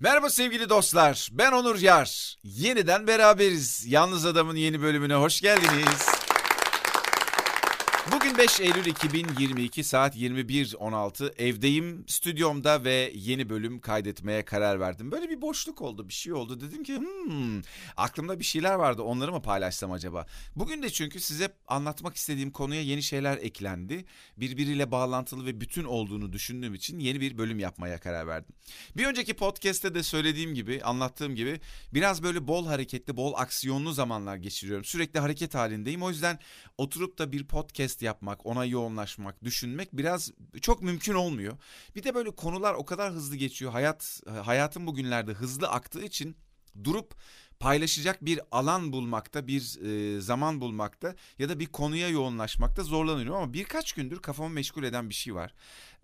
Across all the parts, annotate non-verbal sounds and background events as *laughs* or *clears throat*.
Merhaba sevgili dostlar. Ben Onur Yar. Yeniden beraberiz. Yalnız Adam'ın yeni bölümüne hoş geldiniz. Bugün 5 Eylül 2022 saat 21.16 evdeyim stüdyomda ve yeni bölüm kaydetmeye karar verdim. Böyle bir boşluk oldu bir şey oldu dedim ki hmm, aklımda bir şeyler vardı onları mı paylaşsam acaba? Bugün de çünkü size anlatmak istediğim konuya yeni şeyler eklendi. Birbiriyle bağlantılı ve bütün olduğunu düşündüğüm için yeni bir bölüm yapmaya karar verdim. Bir önceki podcast'te de söylediğim gibi anlattığım gibi biraz böyle bol hareketli bol aksiyonlu zamanlar geçiriyorum. Sürekli hareket halindeyim o yüzden oturup da bir podcast podcast yapmak, ona yoğunlaşmak, düşünmek biraz çok mümkün olmuyor. Bir de böyle konular o kadar hızlı geçiyor. Hayat hayatın bugünlerde hızlı aktığı için durup paylaşacak bir alan bulmakta, bir e, zaman bulmakta ya da bir konuya yoğunlaşmakta zorlanıyorum ama birkaç gündür kafamı meşgul eden bir şey var.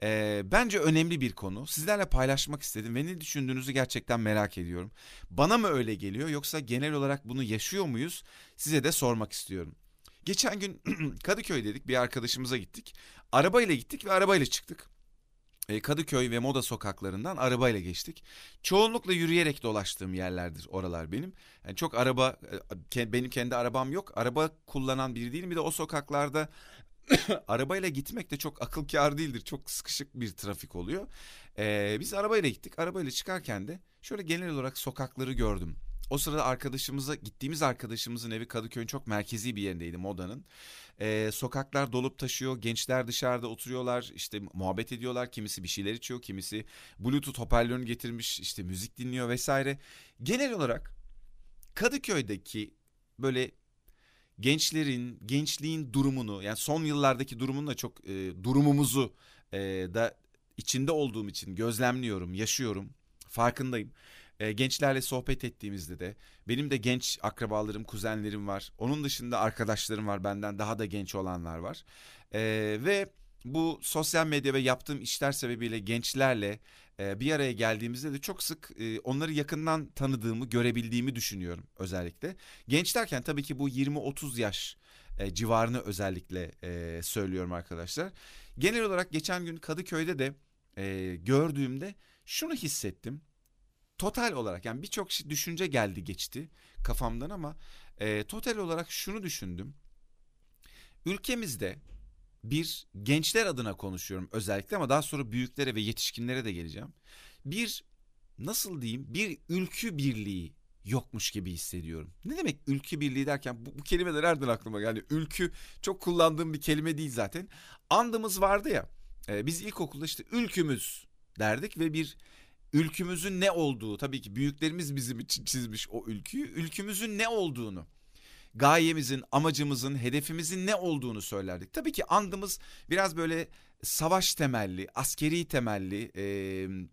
E, bence önemli bir konu. Sizlerle paylaşmak istedim ve ne düşündüğünüzü gerçekten merak ediyorum. Bana mı öyle geliyor yoksa genel olarak bunu yaşıyor muyuz? Size de sormak istiyorum. Geçen gün *clears throat* Kadıköy dedik bir arkadaşımıza gittik. Arabayla gittik ve arabayla çıktık. E, Kadıköy ve Moda sokaklarından arabayla geçtik. Çoğunlukla yürüyerek dolaştığım yerlerdir oralar benim. Yani çok araba e, benim kendi arabam yok. Araba kullanan biri değilim. Bir de o sokaklarda *clears throat* arabayla gitmek de çok akıl kâr değildir. Çok sıkışık bir trafik oluyor. Ee, biz arabayla gittik. Arabayla çıkarken de şöyle genel olarak sokakları gördüm. O sırada arkadaşımıza gittiğimiz arkadaşımızın evi Kadıköy'ün çok merkezi bir yerindeydi modanın. Ee, sokaklar dolup taşıyor. Gençler dışarıda oturuyorlar. işte muhabbet ediyorlar. Kimisi bir şeyler içiyor. Kimisi bluetooth hoparlörünü getirmiş. işte müzik dinliyor vesaire. Genel olarak Kadıköy'deki böyle gençlerin, gençliğin durumunu yani son yıllardaki durumunu da çok e, durumumuzu e, da içinde olduğum için gözlemliyorum, yaşıyorum, farkındayım. E, gençlerle sohbet ettiğimizde de benim de genç akrabalarım, kuzenlerim var. Onun dışında arkadaşlarım var benden daha da genç olanlar var. E, ve bu sosyal medya ve yaptığım işler sebebiyle gençlerle e, bir araya geldiğimizde de çok sık e, onları yakından tanıdığımı, görebildiğimi düşünüyorum özellikle. Genç derken tabii ki bu 20-30 yaş e, civarını özellikle e, söylüyorum arkadaşlar. Genel olarak geçen gün Kadıköy'de de e, gördüğümde şunu hissettim total olarak yani birçok düşünce geldi geçti kafamdan ama e, total olarak şunu düşündüm. Ülkemizde bir gençler adına konuşuyorum özellikle ama daha sonra büyüklere ve yetişkinlere de geleceğim. Bir nasıl diyeyim bir ülkü birliği yokmuş gibi hissediyorum. Ne demek ülkü birliği derken bu, bu kelimeler nereden aklıma geldi? Ülkü çok kullandığım bir kelime değil zaten. Andımız vardı ya e, biz ilkokulda işte ülkümüz derdik ve bir ülkümüzün ne olduğu tabii ki büyüklerimiz bizim için çizmiş o ülküyü. Ülkümüzün ne olduğunu gayemizin, amacımızın, hedefimizin ne olduğunu söylerdik. Tabii ki andımız biraz böyle savaş temelli, askeri temelli, e,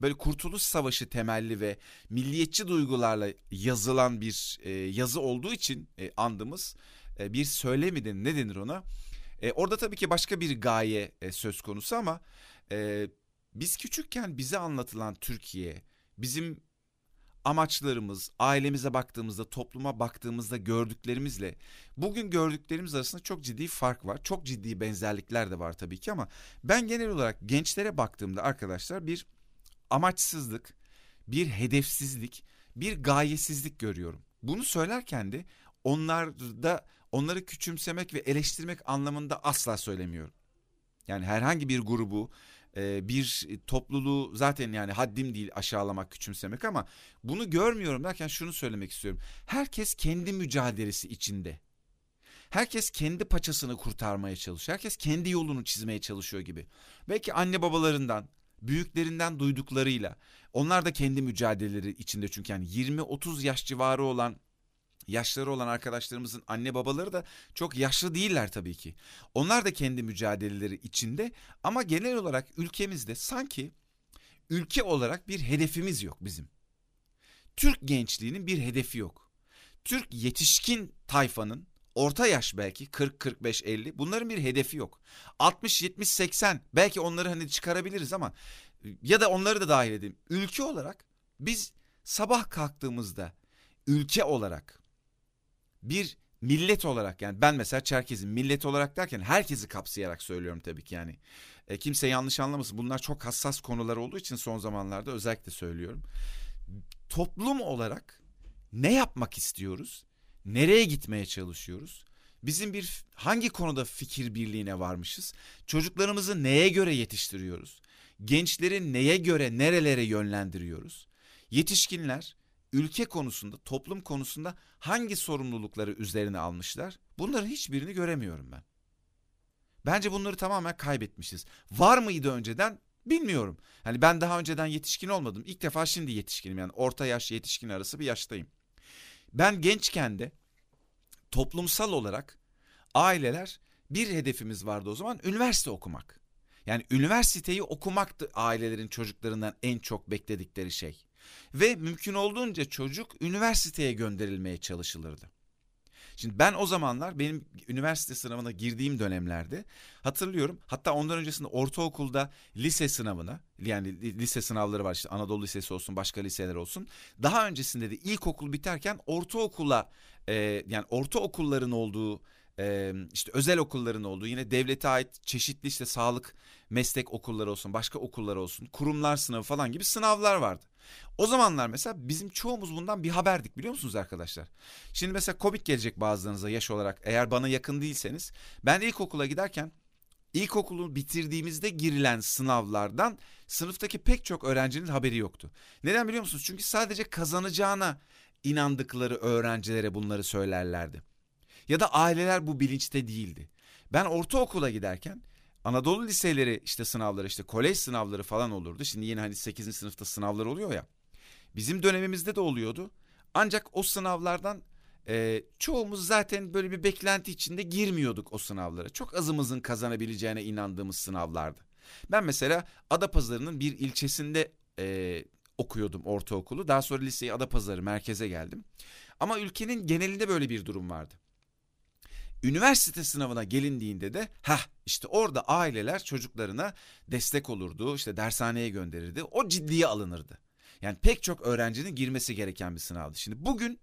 böyle kurtuluş savaşı temelli ve milliyetçi duygularla yazılan bir e, yazı olduğu için e, andımız e, bir söylemi ne denir ona? E, orada tabii ki başka bir gaye e, söz konusu ama e, biz küçükken bize anlatılan Türkiye, bizim amaçlarımız, ailemize baktığımızda, topluma baktığımızda gördüklerimizle bugün gördüklerimiz arasında çok ciddi fark var. Çok ciddi benzerlikler de var tabii ki ama ben genel olarak gençlere baktığımda arkadaşlar bir amaçsızlık, bir hedefsizlik, bir gayesizlik görüyorum. Bunu söylerken de onlarda onları küçümsemek ve eleştirmek anlamında asla söylemiyorum. Yani herhangi bir grubu e, bir topluluğu zaten yani haddim değil aşağılamak, küçümsemek ama bunu görmüyorum derken şunu söylemek istiyorum. Herkes kendi mücadelesi içinde. Herkes kendi paçasını kurtarmaya çalışıyor. Herkes kendi yolunu çizmeye çalışıyor gibi. Belki anne babalarından, büyüklerinden duyduklarıyla onlar da kendi mücadeleleri içinde çünkü yani 20-30 yaş civarı olan yaşları olan arkadaşlarımızın anne babaları da çok yaşlı değiller tabii ki. Onlar da kendi mücadeleleri içinde ama genel olarak ülkemizde sanki ülke olarak bir hedefimiz yok bizim. Türk gençliğinin bir hedefi yok. Türk yetişkin tayfanın orta yaş belki 40 45 50 bunların bir hedefi yok. 60 70 80 belki onları hani çıkarabiliriz ama ya da onları da dahil edeyim. Ülke olarak biz sabah kalktığımızda ülke olarak bir millet olarak yani ben mesela Çerkez'im millet olarak derken herkesi kapsayarak söylüyorum tabii ki yani. E, kimse yanlış anlamasın bunlar çok hassas konular olduğu için son zamanlarda özellikle söylüyorum. toplum olarak ne yapmak istiyoruz? Nereye gitmeye çalışıyoruz? Bizim bir hangi konuda fikir birliğine varmışız? Çocuklarımızı neye göre yetiştiriyoruz? Gençleri neye göre nerelere yönlendiriyoruz? Yetişkinler ülke konusunda, toplum konusunda hangi sorumlulukları üzerine almışlar? Bunların hiçbirini göremiyorum ben. Bence bunları tamamen kaybetmişiz. Var mıydı önceden? Bilmiyorum. Hani ben daha önceden yetişkin olmadım. İlk defa şimdi yetişkinim yani orta yaş yetişkin arası bir yaştayım. Ben gençken de toplumsal olarak aileler bir hedefimiz vardı o zaman üniversite okumak. Yani üniversiteyi okumaktı ailelerin çocuklarından en çok bekledikleri şey. Ve mümkün olduğunca çocuk üniversiteye gönderilmeye çalışılırdı. Şimdi ben o zamanlar benim üniversite sınavına girdiğim dönemlerde hatırlıyorum. Hatta ondan öncesinde ortaokulda lise sınavına yani lise sınavları var işte Anadolu Lisesi olsun başka liseler olsun. Daha öncesinde de ilkokul biterken ortaokula e, yani ortaokulların olduğu e, işte özel okulların olduğu yine devlete ait çeşitli işte sağlık meslek okulları olsun başka okullar olsun kurumlar sınavı falan gibi sınavlar vardı. O zamanlar mesela bizim çoğumuz bundan bir haberdik biliyor musunuz arkadaşlar? Şimdi mesela komik gelecek bazılarınıza yaş olarak eğer bana yakın değilseniz. Ben ilkokula giderken ilkokulu bitirdiğimizde girilen sınavlardan sınıftaki pek çok öğrencinin haberi yoktu. Neden biliyor musunuz? Çünkü sadece kazanacağına inandıkları öğrencilere bunları söylerlerdi. Ya da aileler bu bilinçte değildi. Ben ortaokula giderken Anadolu liseleri işte sınavları işte kolej sınavları falan olurdu. Şimdi yine hani 8. sınıfta sınavlar oluyor ya. Bizim dönemimizde de oluyordu. Ancak o sınavlardan e, çoğumuz zaten böyle bir beklenti içinde girmiyorduk o sınavlara. Çok azımızın kazanabileceğine inandığımız sınavlardı. Ben mesela Adapazarı'nın bir ilçesinde e, okuyordum ortaokulu. Daha sonra liseyi Adapazarı merkeze geldim. Ama ülkenin genelinde böyle bir durum vardı. Üniversite sınavına gelindiğinde de ha işte orada aileler çocuklarına destek olurdu, işte dershaneye gönderirdi. O ciddiye alınırdı. Yani pek çok öğrencinin girmesi gereken bir sınavdı. Şimdi bugün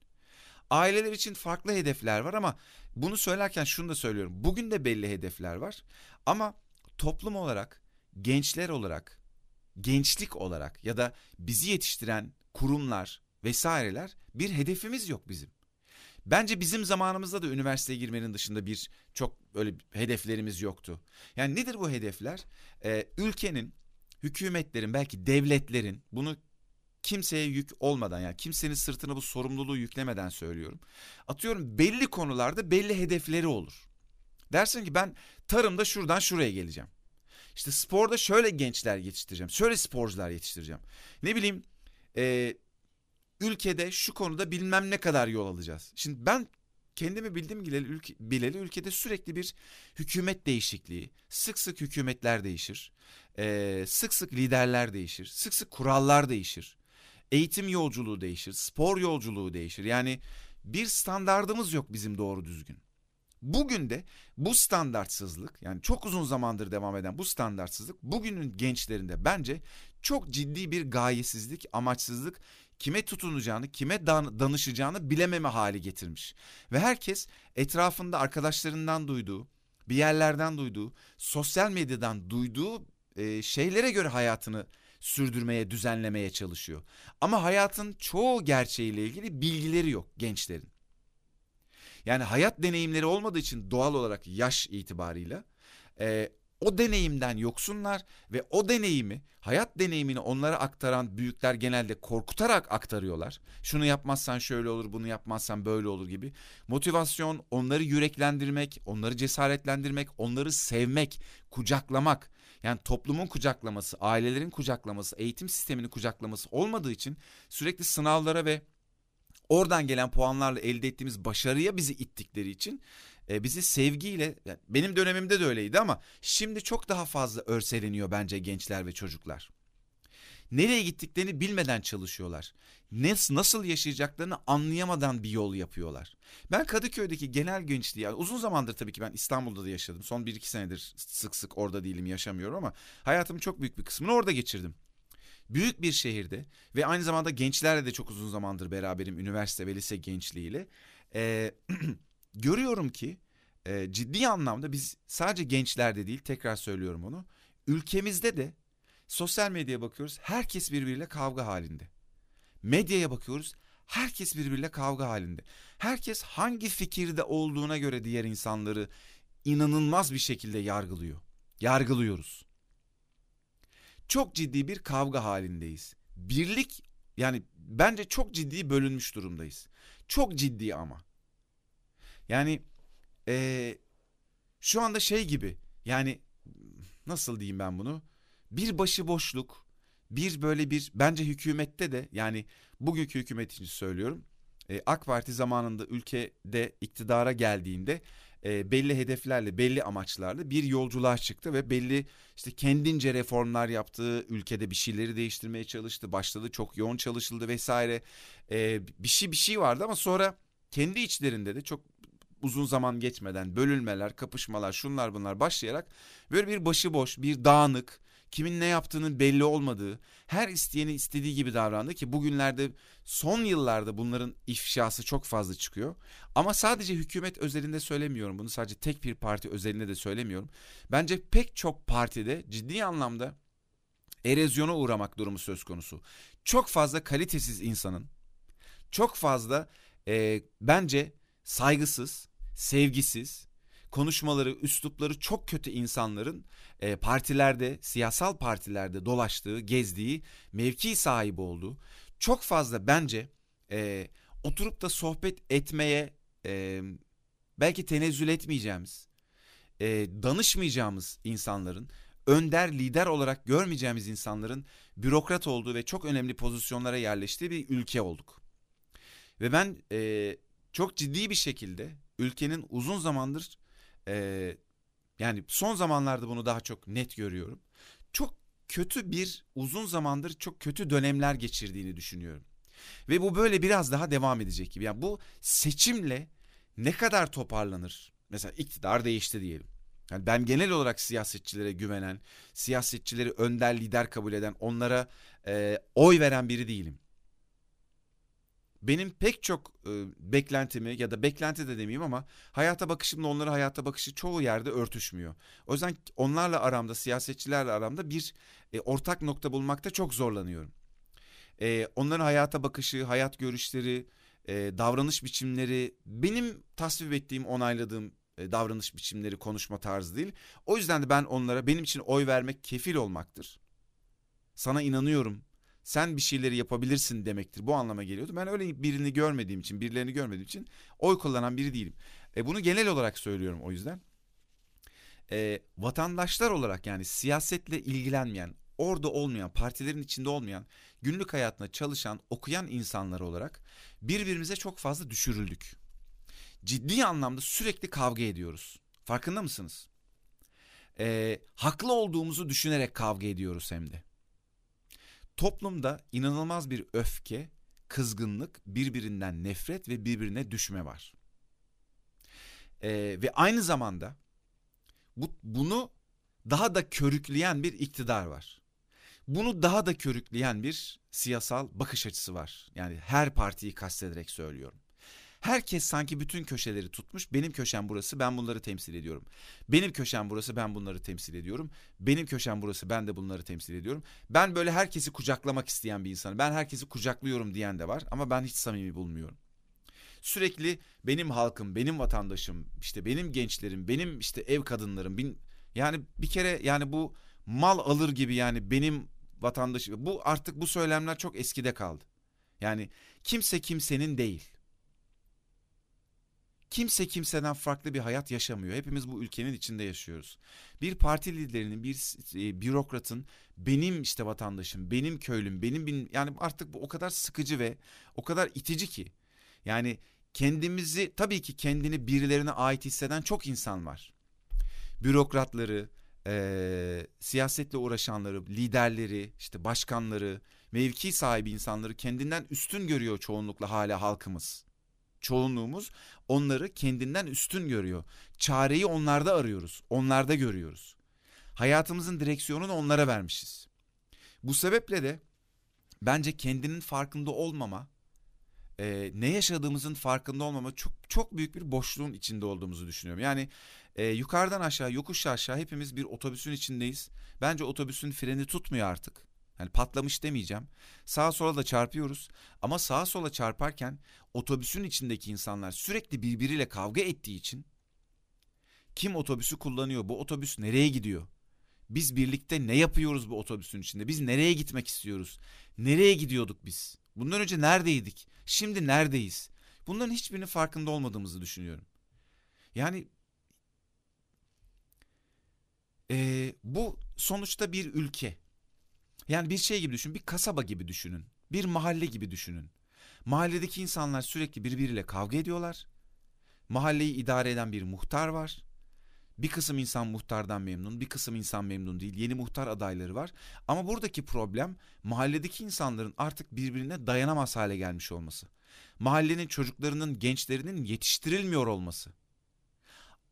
aileler için farklı hedefler var ama bunu söylerken şunu da söylüyorum. Bugün de belli hedefler var ama toplum olarak, gençler olarak, gençlik olarak ya da bizi yetiştiren kurumlar vesaireler bir hedefimiz yok bizim. Bence bizim zamanımızda da üniversiteye girmenin dışında bir çok böyle hedeflerimiz yoktu. Yani nedir bu hedefler? Ee, ülkenin, hükümetlerin, belki devletlerin bunu kimseye yük olmadan yani kimsenin sırtına bu sorumluluğu yüklemeden söylüyorum. Atıyorum belli konularda belli hedefleri olur. Dersin ki ben tarımda şuradan şuraya geleceğim. İşte sporda şöyle gençler yetiştireceğim. Şöyle sporcular yetiştireceğim. Ne bileyim e, ülkede şu konuda bilmem ne kadar yol alacağız. Şimdi ben kendimi bildiğim bileli, ülke, bileli ülkede sürekli bir hükümet değişikliği, sık sık hükümetler değişir, ee, sık sık liderler değişir, sık sık kurallar değişir, eğitim yolculuğu değişir, spor yolculuğu değişir. Yani bir standardımız yok bizim doğru düzgün. Bugün de bu standartsızlık yani çok uzun zamandır devam eden bu standartsızlık bugünün gençlerinde bence çok ciddi bir gayesizlik, amaçsızlık kime tutunacağını, kime danışacağını bilememe hali getirmiş. Ve herkes etrafında arkadaşlarından duyduğu, bir yerlerden duyduğu, sosyal medyadan duyduğu e, şeylere göre hayatını sürdürmeye, düzenlemeye çalışıyor. Ama hayatın çoğu gerçeğiyle ilgili bilgileri yok gençlerin. Yani hayat deneyimleri olmadığı için doğal olarak yaş itibarıyla e, o deneyimden yoksunlar ve o deneyimi, hayat deneyimini onlara aktaran büyükler genelde korkutarak aktarıyorlar. Şunu yapmazsan şöyle olur, bunu yapmazsan böyle olur gibi. Motivasyon onları yüreklendirmek, onları cesaretlendirmek, onları sevmek, kucaklamak. Yani toplumun kucaklaması, ailelerin kucaklaması, eğitim sisteminin kucaklaması olmadığı için sürekli sınavlara ve oradan gelen puanlarla elde ettiğimiz başarıya bizi ittikleri için e, bizi sevgiyle yani benim dönemimde de öyleydi ama şimdi çok daha fazla örseleniyor bence gençler ve çocuklar. Nereye gittiklerini bilmeden çalışıyorlar. Nasıl, nasıl yaşayacaklarını anlayamadan bir yol yapıyorlar. Ben Kadıköy'deki genel gençliği yani uzun zamandır tabii ki ben İstanbul'da da yaşadım. Son 1-2 senedir sık sık orada değilim yaşamıyorum ama hayatımın çok büyük bir kısmını orada geçirdim. Büyük bir şehirde ve aynı zamanda gençlerle de çok uzun zamandır beraberim üniversite ve lise gençliğiyle. Ee, *clears throat* görüyorum ki e, ciddi anlamda biz sadece gençlerde değil tekrar söylüyorum onu. Ülkemizde de sosyal medyaya bakıyoruz herkes birbiriyle kavga halinde. Medyaya bakıyoruz. Herkes birbiriyle kavga halinde. Herkes hangi fikirde olduğuna göre diğer insanları inanılmaz bir şekilde yargılıyor. Yargılıyoruz. Çok ciddi bir kavga halindeyiz. Birlik yani bence çok ciddi bölünmüş durumdayız. Çok ciddi ama. Yani ee, şu anda şey gibi yani nasıl diyeyim ben bunu? Bir başıboşluk, bir böyle bir bence hükümette de yani bugünkü hükümet için söylüyorum. E, AK Parti zamanında ülkede iktidara geldiğinde e, belli hedeflerle, belli amaçlarla bir yolculuğa çıktı ve belli işte kendince reformlar yaptı, ülkede bir şeyleri değiştirmeye çalıştı, başladı çok yoğun çalışıldı vesaire. E, bir şey bir şey vardı ama sonra kendi içlerinde de çok uzun zaman geçmeden bölünmeler, kapışmalar, şunlar bunlar başlayarak böyle bir başıboş, bir dağınık, kimin ne yaptığının belli olmadığı, her isteyeni istediği gibi davrandı ki bugünlerde son yıllarda bunların ifşası çok fazla çıkıyor. Ama sadece hükümet özelinde söylemiyorum bunu sadece tek bir parti özelinde de söylemiyorum. Bence pek çok partide ciddi anlamda erozyona uğramak durumu söz konusu. Çok fazla kalitesiz insanın, çok fazla e, bence saygısız, sevgisiz, konuşmaları, üslupları çok kötü insanların e, partilerde, siyasal partilerde dolaştığı, gezdiği, mevki sahibi olduğu çok fazla bence e, oturup da sohbet etmeye e, belki tenezzül etmeyeceğimiz, e, danışmayacağımız insanların, önder, lider olarak görmeyeceğimiz insanların bürokrat olduğu ve çok önemli pozisyonlara yerleştiği bir ülke olduk. Ve ben e, çok ciddi bir şekilde ülkenin uzun zamandır e, yani son zamanlarda bunu daha çok net görüyorum. Çok kötü bir uzun zamandır çok kötü dönemler geçirdiğini düşünüyorum. Ve bu böyle biraz daha devam edecek gibi. Yani bu seçimle ne kadar toparlanır? Mesela iktidar değişti diyelim. Yani ben genel olarak siyasetçilere güvenen, siyasetçileri önder lider kabul eden, onlara e, oy veren biri değilim benim pek çok e, beklentimi ya da beklenti de demeyeyim ama hayata bakışımla onların hayata bakışı çoğu yerde örtüşmüyor. O yüzden onlarla aramda, siyasetçilerle aramda bir e, ortak nokta bulmakta çok zorlanıyorum. E, onların hayata bakışı, hayat görüşleri, e, davranış biçimleri benim tasvip ettiğim, onayladığım e, davranış biçimleri, konuşma tarzı değil. O yüzden de ben onlara benim için oy vermek kefil olmaktır. Sana inanıyorum sen bir şeyleri yapabilirsin demektir. Bu anlama geliyordu. Ben öyle birini görmediğim için, birilerini görmediğim için oy kullanan biri değilim. E, bunu genel olarak söylüyorum o yüzden. E, vatandaşlar olarak yani siyasetle ilgilenmeyen, orada olmayan, partilerin içinde olmayan, günlük hayatında çalışan, okuyan insanlar olarak birbirimize çok fazla düşürüldük. Ciddi anlamda sürekli kavga ediyoruz. Farkında mısınız? E, haklı olduğumuzu düşünerek kavga ediyoruz hem de. Toplumda inanılmaz bir öfke, kızgınlık, birbirinden nefret ve birbirine düşme var. Ee, ve aynı zamanda bu, bunu daha da körükleyen bir iktidar var. Bunu daha da körükleyen bir siyasal bakış açısı var. Yani her partiyi kastederek söylüyorum. Herkes sanki bütün köşeleri tutmuş. Benim köşem burası ben bunları temsil ediyorum. Benim köşem burası ben bunları temsil ediyorum. Benim köşem burası ben de bunları temsil ediyorum. Ben böyle herkesi kucaklamak isteyen bir insanım. Ben herkesi kucaklıyorum diyen de var ama ben hiç samimi bulmuyorum. Sürekli benim halkım, benim vatandaşım, işte benim gençlerim, benim işte ev kadınlarım. Bin, yani bir kere yani bu mal alır gibi yani benim vatandaşım. Bu artık bu söylemler çok eskide kaldı. Yani kimse kimsenin değil. Kimse kimseden farklı bir hayat yaşamıyor. Hepimiz bu ülkenin içinde yaşıyoruz. Bir parti liderinin, bir e, bürokratın benim işte vatandaşım, benim köylüm, benim bin, yani artık bu o kadar sıkıcı ve o kadar itici ki. Yani kendimizi tabii ki kendini birilerine ait hisseden çok insan var. Bürokratları, e, siyasetle uğraşanları, liderleri, işte başkanları, mevki sahibi insanları kendinden üstün görüyor çoğunlukla hala halkımız çoğunluğumuz onları kendinden üstün görüyor. Çareyi onlarda arıyoruz, onlarda görüyoruz. Hayatımızın direksiyonunu onlara vermişiz. Bu sebeple de bence kendinin farkında olmama, e, ne yaşadığımızın farkında olmama çok çok büyük bir boşluğun içinde olduğumuzu düşünüyorum. Yani e, yukarıdan aşağı, yokuş aşağı hepimiz bir otobüsün içindeyiz. Bence otobüsün freni tutmuyor artık. Yani patlamış demeyeceğim. Sağa sola da çarpıyoruz. Ama sağa sola çarparken otobüsün içindeki insanlar sürekli birbiriyle kavga ettiği için kim otobüsü kullanıyor? Bu otobüs nereye gidiyor? Biz birlikte ne yapıyoruz bu otobüsün içinde? Biz nereye gitmek istiyoruz? Nereye gidiyorduk biz? Bundan önce neredeydik? Şimdi neredeyiz? Bunların hiçbirinin farkında olmadığımızı düşünüyorum. Yani e, bu sonuçta bir ülke. Yani bir şey gibi düşün, bir kasaba gibi düşünün. Bir mahalle gibi düşünün. Mahalledeki insanlar sürekli birbiriyle kavga ediyorlar. Mahalleyi idare eden bir muhtar var. Bir kısım insan muhtardan memnun, bir kısım insan memnun değil. Yeni muhtar adayları var. Ama buradaki problem mahalledeki insanların artık birbirine dayanamaz hale gelmiş olması. Mahallenin çocuklarının, gençlerinin yetiştirilmiyor olması.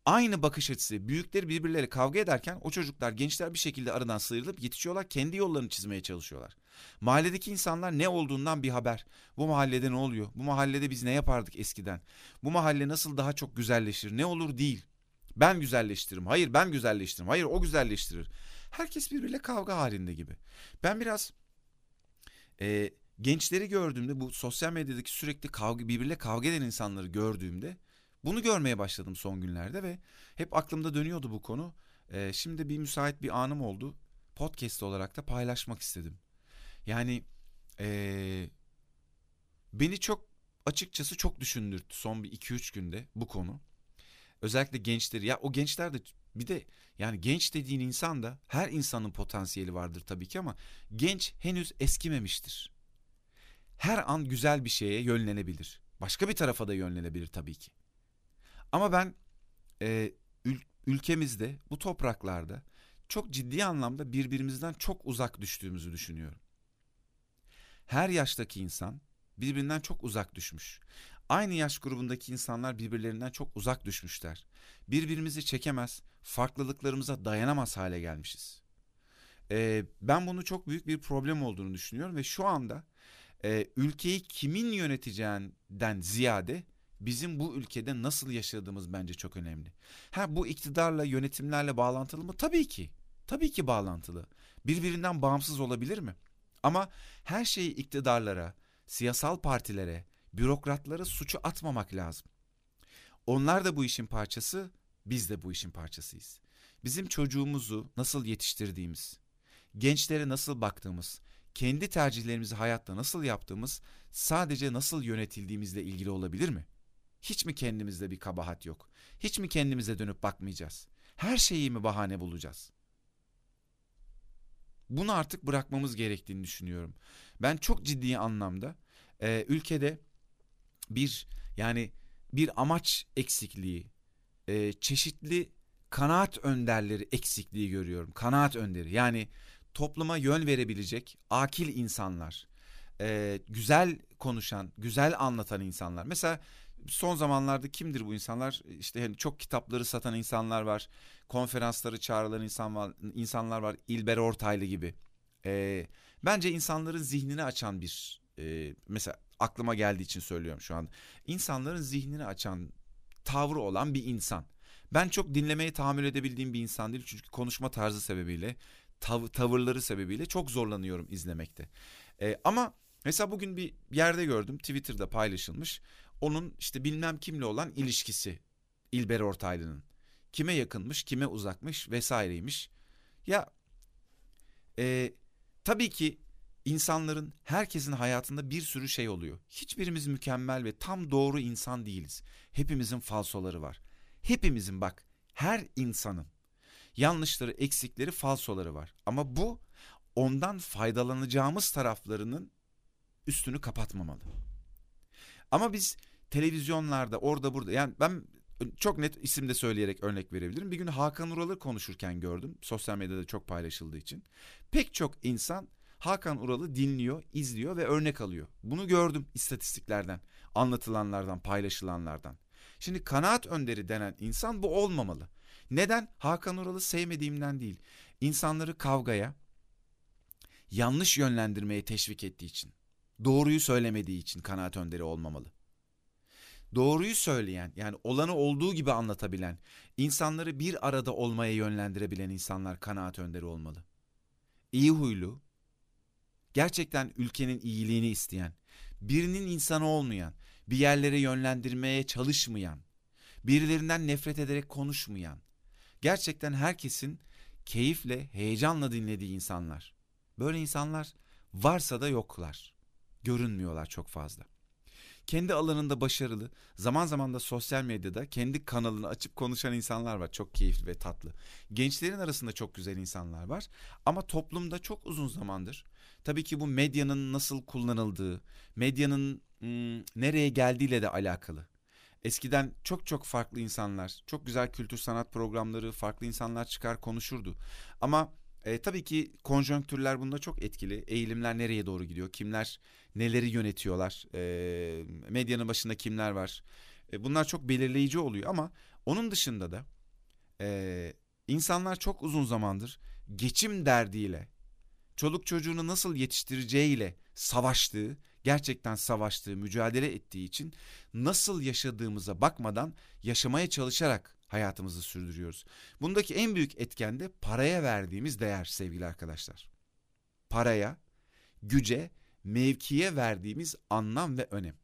Aynı bakış açısı. Büyükleri birbirleriyle kavga ederken o çocuklar, gençler bir şekilde aradan sıyrılıp yetişiyorlar. Kendi yollarını çizmeye çalışıyorlar. Mahalledeki insanlar ne olduğundan bir haber. Bu mahallede ne oluyor? Bu mahallede biz ne yapardık eskiden? Bu mahalle nasıl daha çok güzelleşir? Ne olur değil. Ben güzelleştiririm. Hayır ben güzelleştiririm. Hayır o güzelleştirir. Herkes birbiriyle kavga halinde gibi. Ben biraz e, gençleri gördüğümde bu sosyal medyadaki sürekli kavga birbiriyle kavga eden insanları gördüğümde bunu görmeye başladım son günlerde ve hep aklımda dönüyordu bu konu. E, şimdi bir müsait bir anım oldu. Podcast olarak da paylaşmak istedim. Yani e, beni çok açıkçası çok düşündürttü son bir 2-3 günde bu konu. Özellikle gençleri ya o gençler de bir de yani genç dediğin insan da her insanın potansiyeli vardır tabii ki ama genç henüz eskimemiştir. Her an güzel bir şeye yönlenebilir. Başka bir tarafa da yönlenebilir tabii ki. Ama ben e, ül- ülkemizde bu topraklarda çok ciddi anlamda birbirimizden çok uzak düştüğümüzü düşünüyorum. Her yaştaki insan birbirinden çok uzak düşmüş. Aynı yaş grubundaki insanlar birbirlerinden çok uzak düşmüşler. Birbirimizi çekemez, farklılıklarımıza dayanamaz hale gelmişiz. Ee, ben bunu çok büyük bir problem olduğunu düşünüyorum ve şu anda e, ülkeyi kimin yöneteceğinden ziyade bizim bu ülkede nasıl yaşadığımız bence çok önemli. Ha bu iktidarla, yönetimlerle bağlantılı mı? Tabii ki. Tabii ki bağlantılı. Birbirinden bağımsız olabilir mi? Ama her şeyi iktidarlara, siyasal partilere, bürokratlara suçu atmamak lazım. Onlar da bu işin parçası, biz de bu işin parçasıyız. Bizim çocuğumuzu nasıl yetiştirdiğimiz, gençlere nasıl baktığımız, kendi tercihlerimizi hayatta nasıl yaptığımız sadece nasıl yönetildiğimizle ilgili olabilir mi? Hiç mi kendimizde bir kabahat yok? Hiç mi kendimize dönüp bakmayacağız? Her şeyi mi bahane bulacağız? Bunu artık bırakmamız gerektiğini düşünüyorum. Ben çok ciddi anlamda e, ülkede bir yani bir amaç eksikliği, e, çeşitli kanaat önderleri eksikliği görüyorum. Kanaat önderi yani topluma yön verebilecek akil insanlar, e, güzel konuşan, güzel anlatan insanlar. Mesela son zamanlarda kimdir bu insanlar? İşte hani çok kitapları satan insanlar var, konferansları çağrılan insan var, insanlar var. İlber Ortaylı gibi. E, bence insanların zihnini açan bir e, mesela aklıma geldiği için söylüyorum şu an. İnsanların zihnini açan tavrı olan bir insan. Ben çok dinlemeye tahammül edebildiğim bir insan değil çünkü konuşma tarzı sebebiyle, tav- tavırları sebebiyle çok zorlanıyorum izlemekte. Ee, ama mesela bugün bir yerde gördüm Twitter'da paylaşılmış. Onun işte bilmem kimle olan ilişkisi İlber Ortaylı'nın. Kime yakınmış, kime uzakmış vesaireymiş. Ya e, tabii ki İnsanların, herkesin hayatında bir sürü şey oluyor. Hiçbirimiz mükemmel ve tam doğru insan değiliz. Hepimizin falsoları var. Hepimizin bak, her insanın yanlışları, eksikleri, falsoları var. Ama bu ondan faydalanacağımız taraflarının üstünü kapatmamalı. Ama biz televizyonlarda orada burada yani ben çok net isim de söyleyerek örnek verebilirim. Bir gün Hakan Ural'ı konuşurken gördüm. Sosyal medyada çok paylaşıldığı için. Pek çok insan Hakan Ural'ı dinliyor, izliyor ve örnek alıyor. Bunu gördüm istatistiklerden, anlatılanlardan, paylaşılanlardan. Şimdi kanaat önderi denen insan bu olmamalı. Neden? Hakan Ural'ı sevmediğimden değil. İnsanları kavgaya, yanlış yönlendirmeye teşvik ettiği için, doğruyu söylemediği için kanaat önderi olmamalı. Doğruyu söyleyen, yani olanı olduğu gibi anlatabilen, insanları bir arada olmaya yönlendirebilen insanlar kanaat önderi olmalı. İyi huylu, gerçekten ülkenin iyiliğini isteyen, birinin insanı olmayan, bir yerlere yönlendirmeye çalışmayan, birilerinden nefret ederek konuşmayan, gerçekten herkesin keyifle, heyecanla dinlediği insanlar. Böyle insanlar varsa da yoklar. Görünmüyorlar çok fazla. Kendi alanında başarılı, zaman zaman da sosyal medyada kendi kanalını açıp konuşan insanlar var. Çok keyifli ve tatlı. Gençlerin arasında çok güzel insanlar var. Ama toplumda çok uzun zamandır tabii ki bu medyanın nasıl kullanıldığı, medyanın ım, nereye geldiğiyle de alakalı. Eskiden çok çok farklı insanlar, çok güzel kültür sanat programları, farklı insanlar çıkar konuşurdu. Ama e, tabii ki konjonktürler bunda çok etkili. Eğilimler nereye doğru gidiyor? Kimler neleri yönetiyorlar? E, medyanın başında kimler var? E, bunlar çok belirleyici oluyor ama onun dışında da e, insanlar çok uzun zamandır geçim derdiyle, çoluk çocuğunu nasıl yetiştireceğiyle savaştığı, gerçekten savaştığı, mücadele ettiği için nasıl yaşadığımıza bakmadan yaşamaya çalışarak hayatımızı sürdürüyoruz. Bundaki en büyük etken de paraya verdiğimiz değer sevgili arkadaşlar. Paraya, güce, mevkiye verdiğimiz anlam ve önem.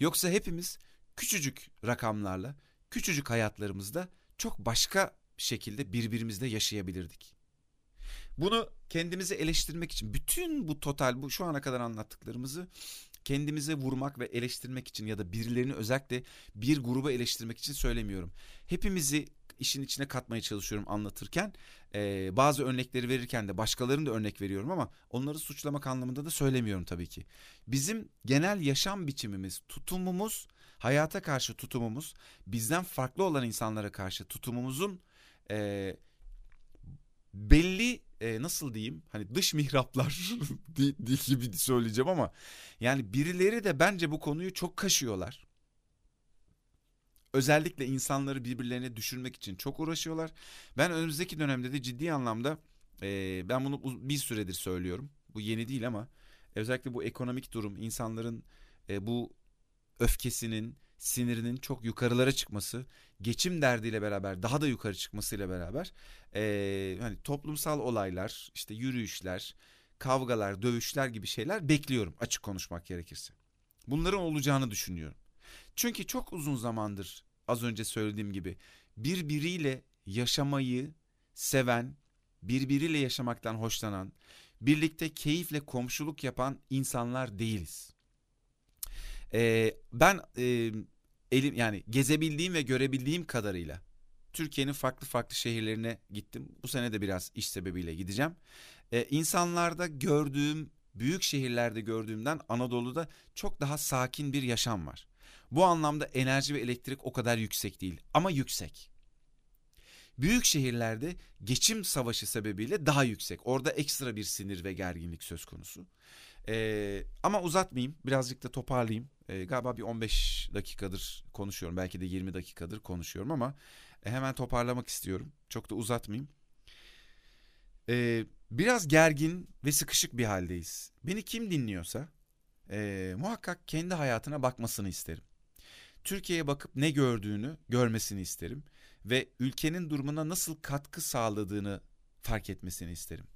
Yoksa hepimiz küçücük rakamlarla, küçücük hayatlarımızda çok başka şekilde birbirimizle yaşayabilirdik. Bunu kendimizi eleştirmek için bütün bu total bu şu ana kadar anlattıklarımızı kendimize vurmak ve eleştirmek için ya da birilerini özellikle bir gruba eleştirmek için söylemiyorum. Hepimizi işin içine katmaya çalışıyorum anlatırken. Ee, bazı örnekleri verirken de başkalarını da örnek veriyorum ama onları suçlamak anlamında da söylemiyorum tabii ki. Bizim genel yaşam biçimimiz, tutumumuz, hayata karşı tutumumuz, bizden farklı olan insanlara karşı tutumumuzun e, belli e, nasıl diyeyim hani dış mihraplar *laughs* gibi söyleyeceğim ama yani birileri de bence bu konuyu çok kaşıyorlar. Özellikle insanları birbirlerine düşürmek için çok uğraşıyorlar. Ben önümüzdeki dönemde de ciddi anlamda e, ben bunu bir süredir söylüyorum. Bu yeni değil ama özellikle bu ekonomik durum insanların e, bu öfkesinin sinirinin çok yukarılara çıkması, geçim derdiyle beraber daha da yukarı çıkmasıyla beraber e, hani toplumsal olaylar, işte yürüyüşler, kavgalar, dövüşler gibi şeyler bekliyorum açık konuşmak gerekirse. Bunların olacağını düşünüyorum. Çünkü çok uzun zamandır az önce söylediğim gibi birbiriyle yaşamayı seven, birbiriyle yaşamaktan hoşlanan, birlikte keyifle komşuluk yapan insanlar değiliz. Ee, ben e, elim yani gezebildiğim ve görebildiğim kadarıyla Türkiye'nin farklı farklı şehirlerine gittim. Bu sene de biraz iş sebebiyle gideceğim. Ee, insanlarda gördüğüm, büyük şehirlerde gördüğümden Anadolu'da çok daha sakin bir yaşam var. Bu anlamda enerji ve elektrik o kadar yüksek değil ama yüksek. Büyük şehirlerde geçim savaşı sebebiyle daha yüksek. Orada ekstra bir sinir ve gerginlik söz konusu. Ee, ama uzatmayayım birazcık da toparlayayım. Ee, galiba bir 15 dakikadır konuşuyorum belki de 20 dakikadır konuşuyorum ama e, hemen toparlamak istiyorum. Çok da uzatmayayım. Ee, biraz gergin ve sıkışık bir haldeyiz. Beni kim dinliyorsa e, muhakkak kendi hayatına bakmasını isterim. Türkiye'ye bakıp ne gördüğünü görmesini isterim ve ülkenin durumuna nasıl katkı sağladığını fark etmesini isterim.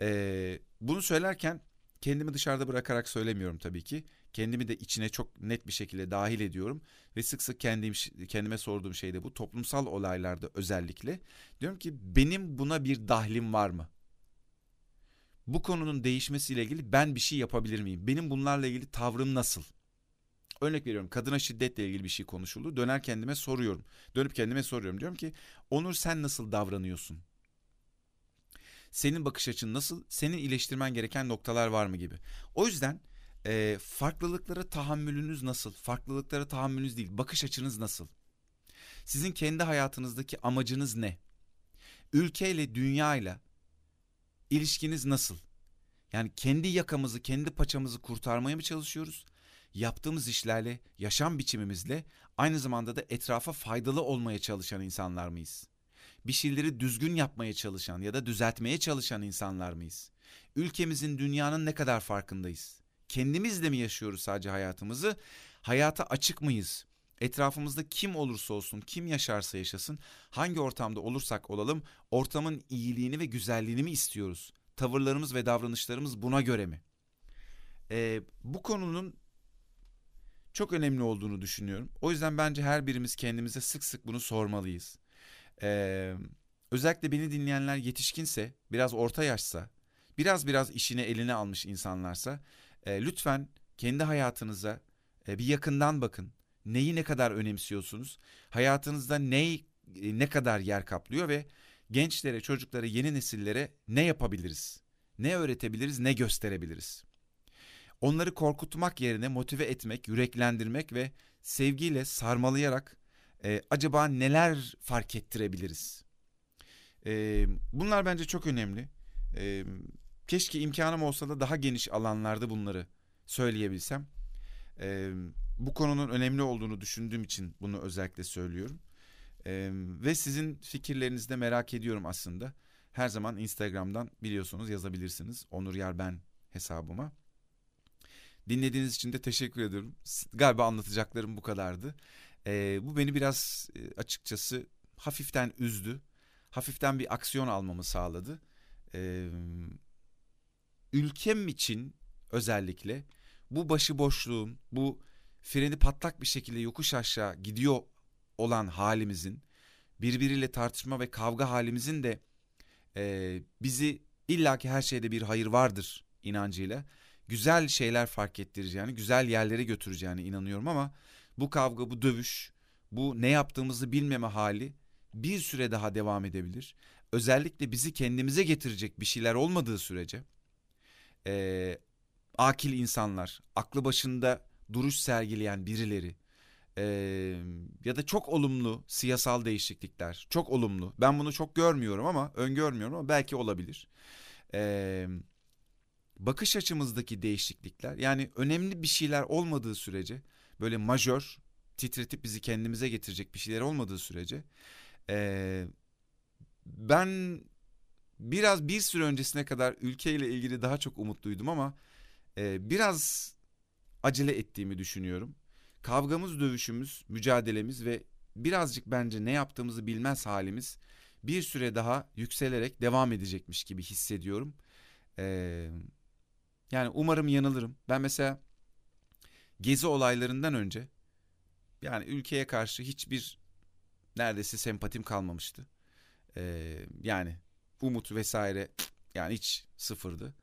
Ee, bunu söylerken kendimi dışarıda bırakarak söylemiyorum tabii ki. Kendimi de içine çok net bir şekilde dahil ediyorum ve sık sık kendim kendime sorduğum şey de bu toplumsal olaylarda özellikle diyorum ki benim buna bir dahlim var mı? Bu konunun değişmesiyle ilgili ben bir şey yapabilir miyim? Benim bunlarla ilgili tavrım nasıl? Örnek veriyorum kadına şiddetle ilgili bir şey konuşuldu. Döner kendime soruyorum. Dönüp kendime soruyorum. Diyorum ki Onur sen nasıl davranıyorsun? Senin bakış açın nasıl? Senin iyileştirmen gereken noktalar var mı gibi. O yüzden e, farklılıklara tahammülünüz nasıl? Farklılıklara tahammülünüz değil, bakış açınız nasıl? Sizin kendi hayatınızdaki amacınız ne? Ülkeyle, dünyayla ilişkiniz nasıl? Yani kendi yakamızı, kendi paçamızı kurtarmaya mı çalışıyoruz? Yaptığımız işlerle, yaşam biçimimizle aynı zamanda da etrafa faydalı olmaya çalışan insanlar mıyız? Bir şeyleri düzgün yapmaya çalışan ya da düzeltmeye çalışan insanlar mıyız? Ülkemizin, dünyanın ne kadar farkındayız? Kendimizle mi yaşıyoruz sadece hayatımızı? Hayata açık mıyız? Etrafımızda kim olursa olsun, kim yaşarsa yaşasın, hangi ortamda olursak olalım, ortamın iyiliğini ve güzelliğini mi istiyoruz? tavırlarımız ve davranışlarımız buna göre mi? E, bu konunun çok önemli olduğunu düşünüyorum. O yüzden bence her birimiz kendimize sık sık bunu sormalıyız. Ee, özellikle beni dinleyenler yetişkinse, biraz orta yaşsa, biraz biraz işine eline almış insanlarsa e, lütfen kendi hayatınıza e, bir yakından bakın. Neyi ne kadar önemsiyorsunuz? Hayatınızda ne e, ne kadar yer kaplıyor ve gençlere, çocuklara, yeni nesillere ne yapabiliriz? Ne öğretebiliriz, ne gösterebiliriz? Onları korkutmak yerine motive etmek, yüreklendirmek ve sevgiyle sarmalayarak e, acaba neler fark ettirebiliriz? E, bunlar bence çok önemli. E, keşke imkanım olsa da daha geniş alanlarda bunları söyleyebilsem. E, bu konunun önemli olduğunu düşündüğüm için bunu özellikle söylüyorum. E, ve sizin fikirlerinizi de merak ediyorum aslında. Her zaman Instagram'dan biliyorsunuz yazabilirsiniz. Onur Yer Ben hesabıma. Dinlediğiniz için de teşekkür ediyorum. Galiba anlatacaklarım bu kadardı. E, bu beni biraz açıkçası hafiften üzdü. Hafiften bir aksiyon almamı sağladı. E, ülkem için özellikle bu başıboşluğun, bu freni patlak bir şekilde yokuş aşağı gidiyor olan halimizin, birbiriyle tartışma ve kavga halimizin de e, bizi illaki her şeyde bir hayır vardır inancıyla güzel şeyler fark ettireceğini, güzel yerlere götüreceğine inanıyorum ama bu kavga, bu dövüş, bu ne yaptığımızı bilmeme hali bir süre daha devam edebilir. Özellikle bizi kendimize getirecek bir şeyler olmadığı sürece e, akil insanlar, aklı başında duruş sergileyen birileri e, ya da çok olumlu siyasal değişiklikler, çok olumlu. Ben bunu çok görmüyorum ama öngörmüyorum ama belki olabilir. E, bakış açımızdaki değişiklikler yani önemli bir şeyler olmadığı sürece böyle majör titretip bizi kendimize getirecek bir şeyler olmadığı sürece e, ben biraz bir süre öncesine kadar ülkeyle ilgili daha çok umutluydum ama e, biraz acele ettiğimi düşünüyorum. Kavgamız, dövüşümüz, mücadelemiz ve birazcık bence ne yaptığımızı bilmez halimiz bir süre daha yükselerek devam edecekmiş gibi hissediyorum. Ee, yani umarım yanılırım. Ben mesela gezi olaylarından önce yani ülkeye karşı hiçbir neredeyse sempatim kalmamıştı. Ee, yani umut vesaire yani hiç sıfırdı.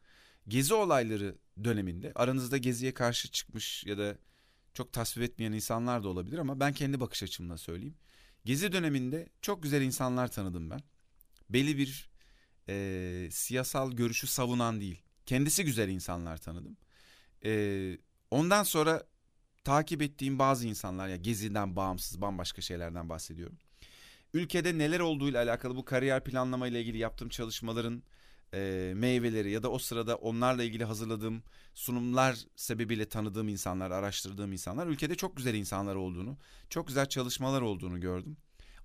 Gezi olayları döneminde aranızda geziye karşı çıkmış ya da çok tasvip etmeyen insanlar da olabilir ama ben kendi bakış açımla söyleyeyim. Gezi döneminde çok güzel insanlar tanıdım ben. Belli bir e, siyasal görüşü savunan değil. Kendisi güzel insanlar tanıdım. Ee, ondan sonra takip ettiğim bazı insanlar ya geziden bağımsız bambaşka şeylerden bahsediyorum. Ülkede neler olduğuyla alakalı bu kariyer planlama ile ilgili yaptığım çalışmaların e, meyveleri ya da o sırada onlarla ilgili hazırladığım sunumlar sebebiyle tanıdığım insanlar, araştırdığım insanlar ülkede çok güzel insanlar olduğunu, çok güzel çalışmalar olduğunu gördüm.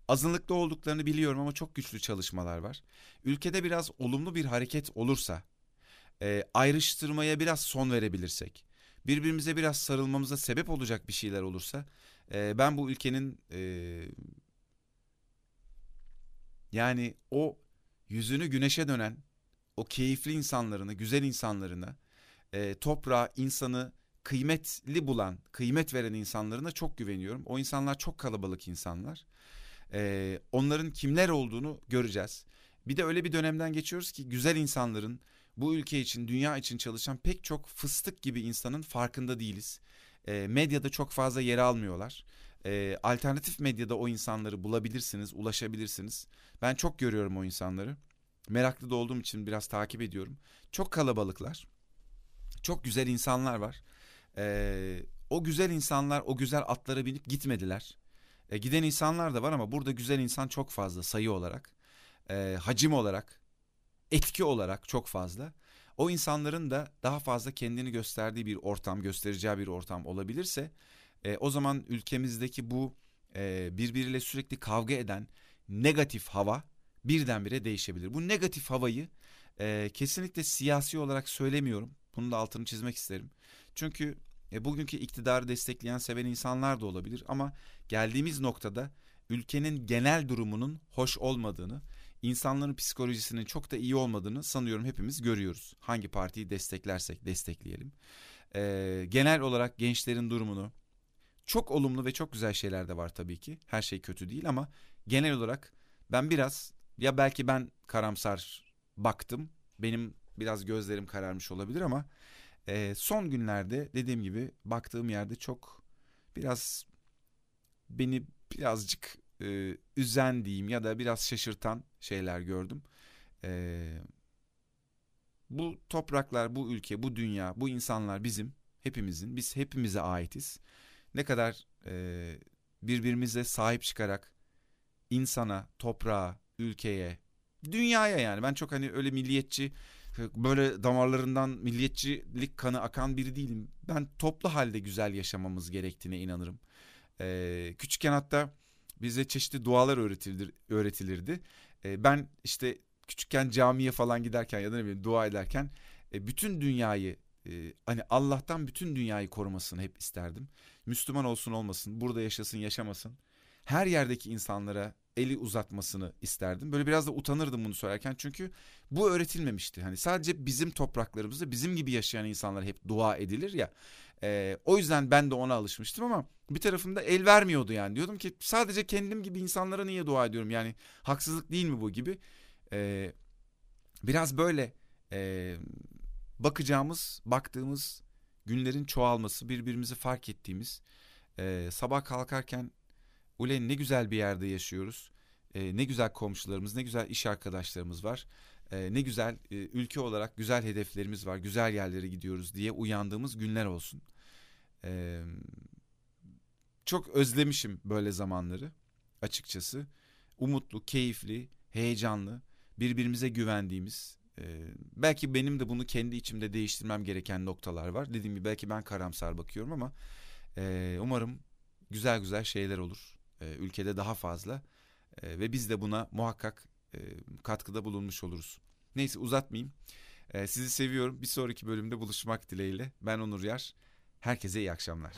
Azınlıkta olduklarını biliyorum ama çok güçlü çalışmalar var. Ülkede biraz olumlu bir hareket olursa e, ayrıştırmaya biraz son verebilirsek, birbirimize biraz sarılmamıza sebep olacak bir şeyler olursa, e, ben bu ülkenin e, yani o yüzünü güneşe dönen, o keyifli insanlarını, güzel insanlarına, e, toprağa, insanı kıymetli bulan, kıymet veren insanlarına çok güveniyorum. O insanlar çok kalabalık insanlar. E, onların kimler olduğunu göreceğiz. Bir de öyle bir dönemden geçiyoruz ki güzel insanların, bu ülke için, dünya için çalışan pek çok fıstık gibi insanın farkında değiliz. E, medyada çok fazla yer almıyorlar. E, alternatif medyada o insanları bulabilirsiniz, ulaşabilirsiniz. Ben çok görüyorum o insanları. Meraklı da olduğum için biraz takip ediyorum. Çok kalabalıklar. Çok güzel insanlar var. E, o güzel insanlar o güzel atlara binip gitmediler. E, giden insanlar da var ama burada güzel insan çok fazla sayı olarak. E, hacim olarak etki olarak çok fazla. O insanların da daha fazla kendini gösterdiği bir ortam, göstereceği bir ortam olabilirse e, o zaman ülkemizdeki bu e, birbiriyle sürekli kavga eden negatif hava birdenbire değişebilir. Bu negatif havayı e, kesinlikle siyasi olarak söylemiyorum. Bunun da altını çizmek isterim. Çünkü e, bugünkü iktidarı destekleyen, seven insanlar da olabilir ama geldiğimiz noktada ülkenin genel durumunun hoş olmadığını, insanların psikolojisinin çok da iyi olmadığını sanıyorum hepimiz görüyoruz. Hangi partiyi desteklersek destekleyelim. Ee, genel olarak gençlerin durumunu çok olumlu ve çok güzel şeyler de var tabii ki. Her şey kötü değil ama genel olarak ben biraz ya belki ben karamsar baktım. Benim biraz gözlerim kararmış olabilir ama e, son günlerde dediğim gibi baktığım yerde çok biraz beni birazcık e, üzen diyeyim ya da biraz şaşırtan şeyler gördüm. E, bu topraklar, bu ülke, bu dünya, bu insanlar bizim, hepimizin. Biz hepimize aitiz. Ne kadar e, birbirimize sahip çıkarak insana, toprağa, ülkeye, dünyaya yani ben çok hani öyle milliyetçi böyle damarlarından milliyetçilik kanı akan biri değilim. Ben toplu halde güzel yaşamamız gerektiğine inanırım. Ee, küçükken hatta bize çeşitli dualar öğretilir, öğretilirdi. Ee, ben işte küçükken camiye falan giderken ya da ne bileyim dua ederken e, bütün dünyayı e, hani Allah'tan bütün dünyayı korumasını hep isterdim. Müslüman olsun olmasın, burada yaşasın yaşamasın. Her yerdeki insanlara eli uzatmasını isterdim. Böyle biraz da utanırdım bunu söylerken çünkü bu öğretilmemişti. Hani sadece bizim topraklarımızda bizim gibi yaşayan insanlar hep dua edilir ya. E, o yüzden ben de ona alışmıştım ama bir tarafımda el vermiyordu yani. Diyordum ki sadece kendim gibi insanlara niye dua ediyorum yani haksızlık değil mi bu gibi. E, biraz böyle e, bakacağımız, baktığımız günlerin çoğalması, birbirimizi fark ettiğimiz, e, sabah kalkarken Ulen ne güzel bir yerde yaşıyoruz. E, ne güzel komşularımız, ne güzel iş arkadaşlarımız var. E, ne güzel e, ülke olarak güzel hedeflerimiz var. Güzel yerlere gidiyoruz diye uyandığımız günler olsun. E, çok özlemişim böyle zamanları açıkçası. Umutlu, keyifli, heyecanlı, birbirimize güvendiğimiz. E, belki benim de bunu kendi içimde değiştirmem gereken noktalar var. Dediğim gibi belki ben karamsar bakıyorum ama e, umarım güzel güzel şeyler olur e, ülkede daha fazla e, ve biz de buna muhakkak e, katkıda bulunmuş oluruz. Neyse uzatmayayım. E, sizi seviyorum. Bir sonraki bölümde buluşmak dileğiyle. Ben Onur Yar. Herkese iyi akşamlar.